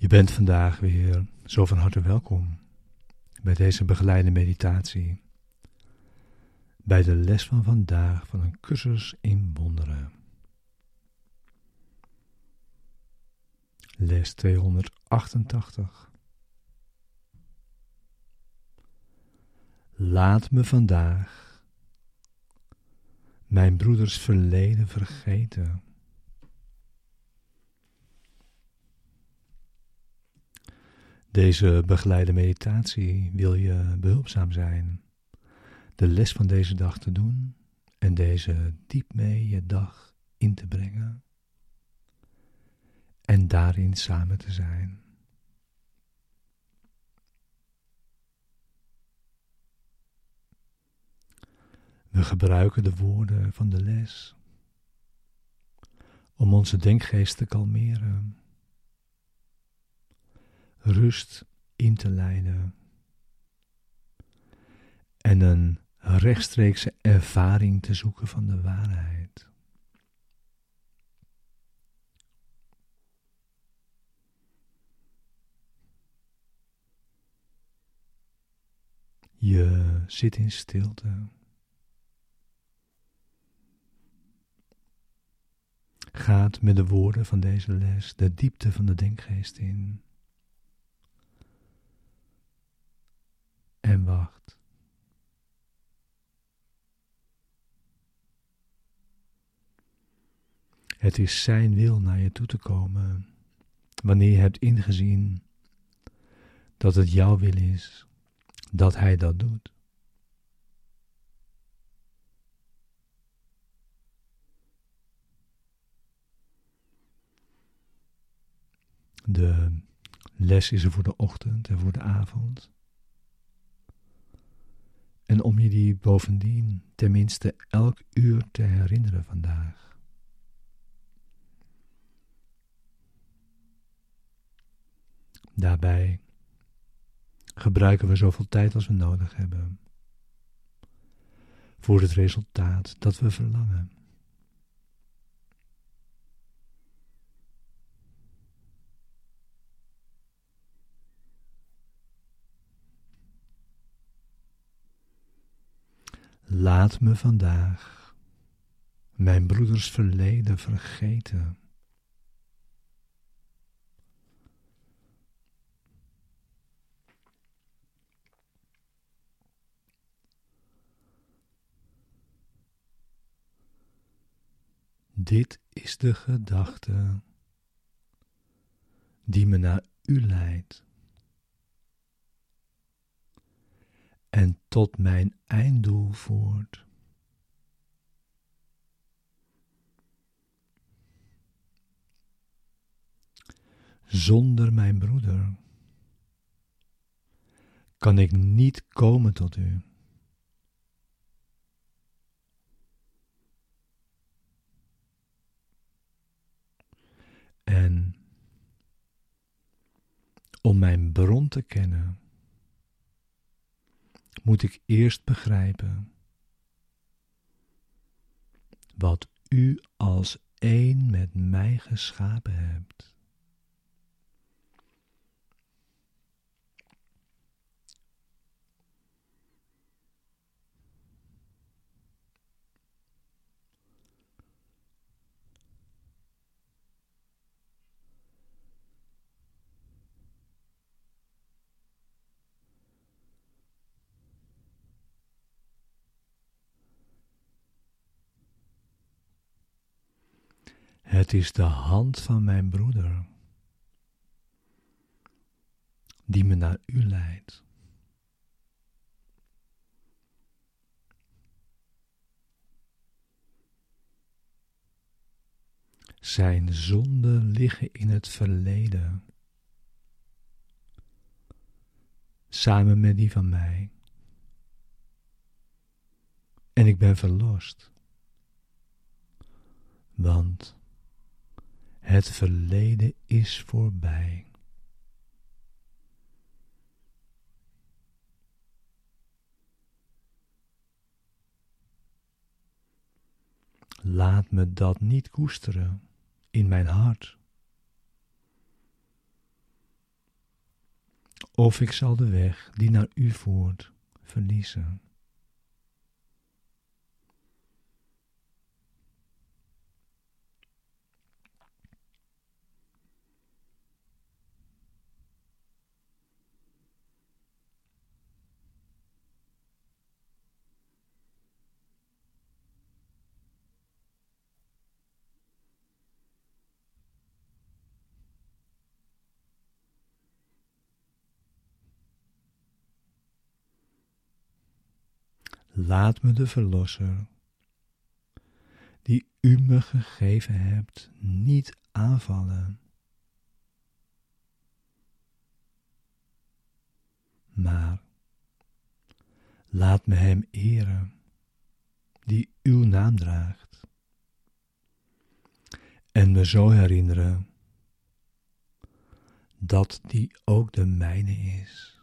Je bent vandaag weer zo van harte welkom bij deze begeleide meditatie, bij de les van vandaag van een cursus in wonderen. Les 288. Laat me vandaag mijn broeders verleden vergeten. Deze begeleide meditatie wil je behulpzaam zijn de les van deze dag te doen en deze diep mee je dag in te brengen en daarin samen te zijn. We gebruiken de woorden van de les om onze denkgeest te kalmeren rust in te leiden en een rechtstreekse ervaring te zoeken van de waarheid. Je zit in stilte. Gaat met de woorden van deze les de diepte van de denkgeest in. En wacht. Het is Zijn wil naar je toe te komen, wanneer je hebt ingezien dat het jouw wil is, dat Hij dat doet. De les is er voor de ochtend en voor de avond. En om je die bovendien tenminste elk uur te herinneren vandaag. Daarbij gebruiken we zoveel tijd als we nodig hebben voor het resultaat dat we verlangen. Laat me vandaag mijn broeders verleden vergeten. Dit is de gedachte die me naar u leidt. En tot mijn einddoel voort. Zonder mijn broeder kan ik niet komen tot u. En om mijn bron te kennen, moet ik eerst begrijpen wat u als één met mij geschapen hebt. Het is de hand van mijn broeder die me naar u leidt. Zijn zonden liggen in het verleden, samen met die van mij. En ik ben verlost, want het verleden is voorbij. Laat me dat niet koesteren in mijn hart. of ik zal de weg die naar u voert verliezen. Laat me de Verlosser, die u me gegeven hebt, niet aanvallen. Maar laat me Hem eren, die uw naam draagt, en me zo herinneren dat die ook de mijne is.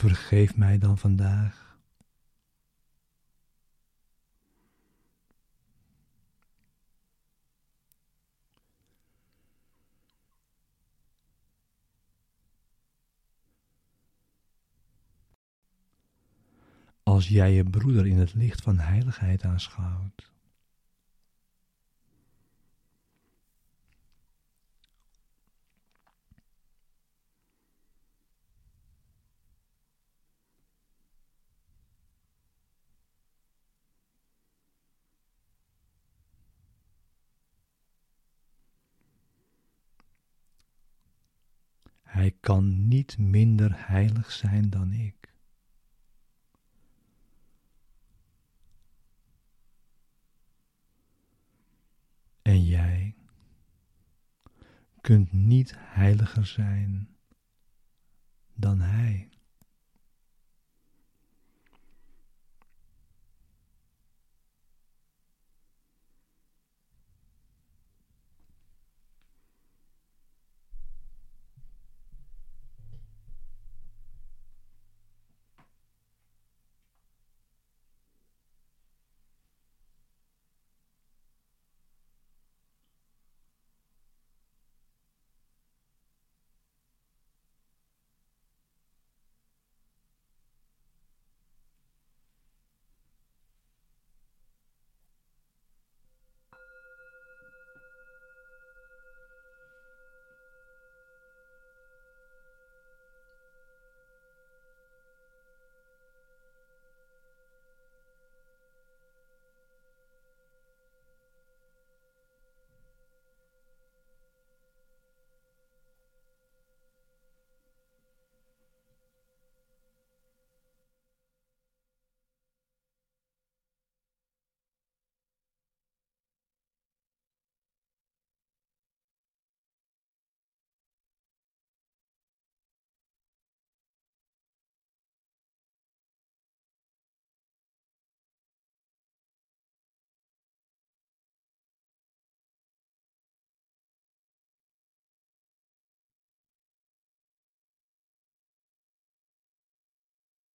Vergeef mij dan vandaag. Als jij je broeder in het licht van heiligheid aanschouwt. Hij kan niet minder heilig zijn dan ik. En jij kunt niet heiliger zijn dan Hij.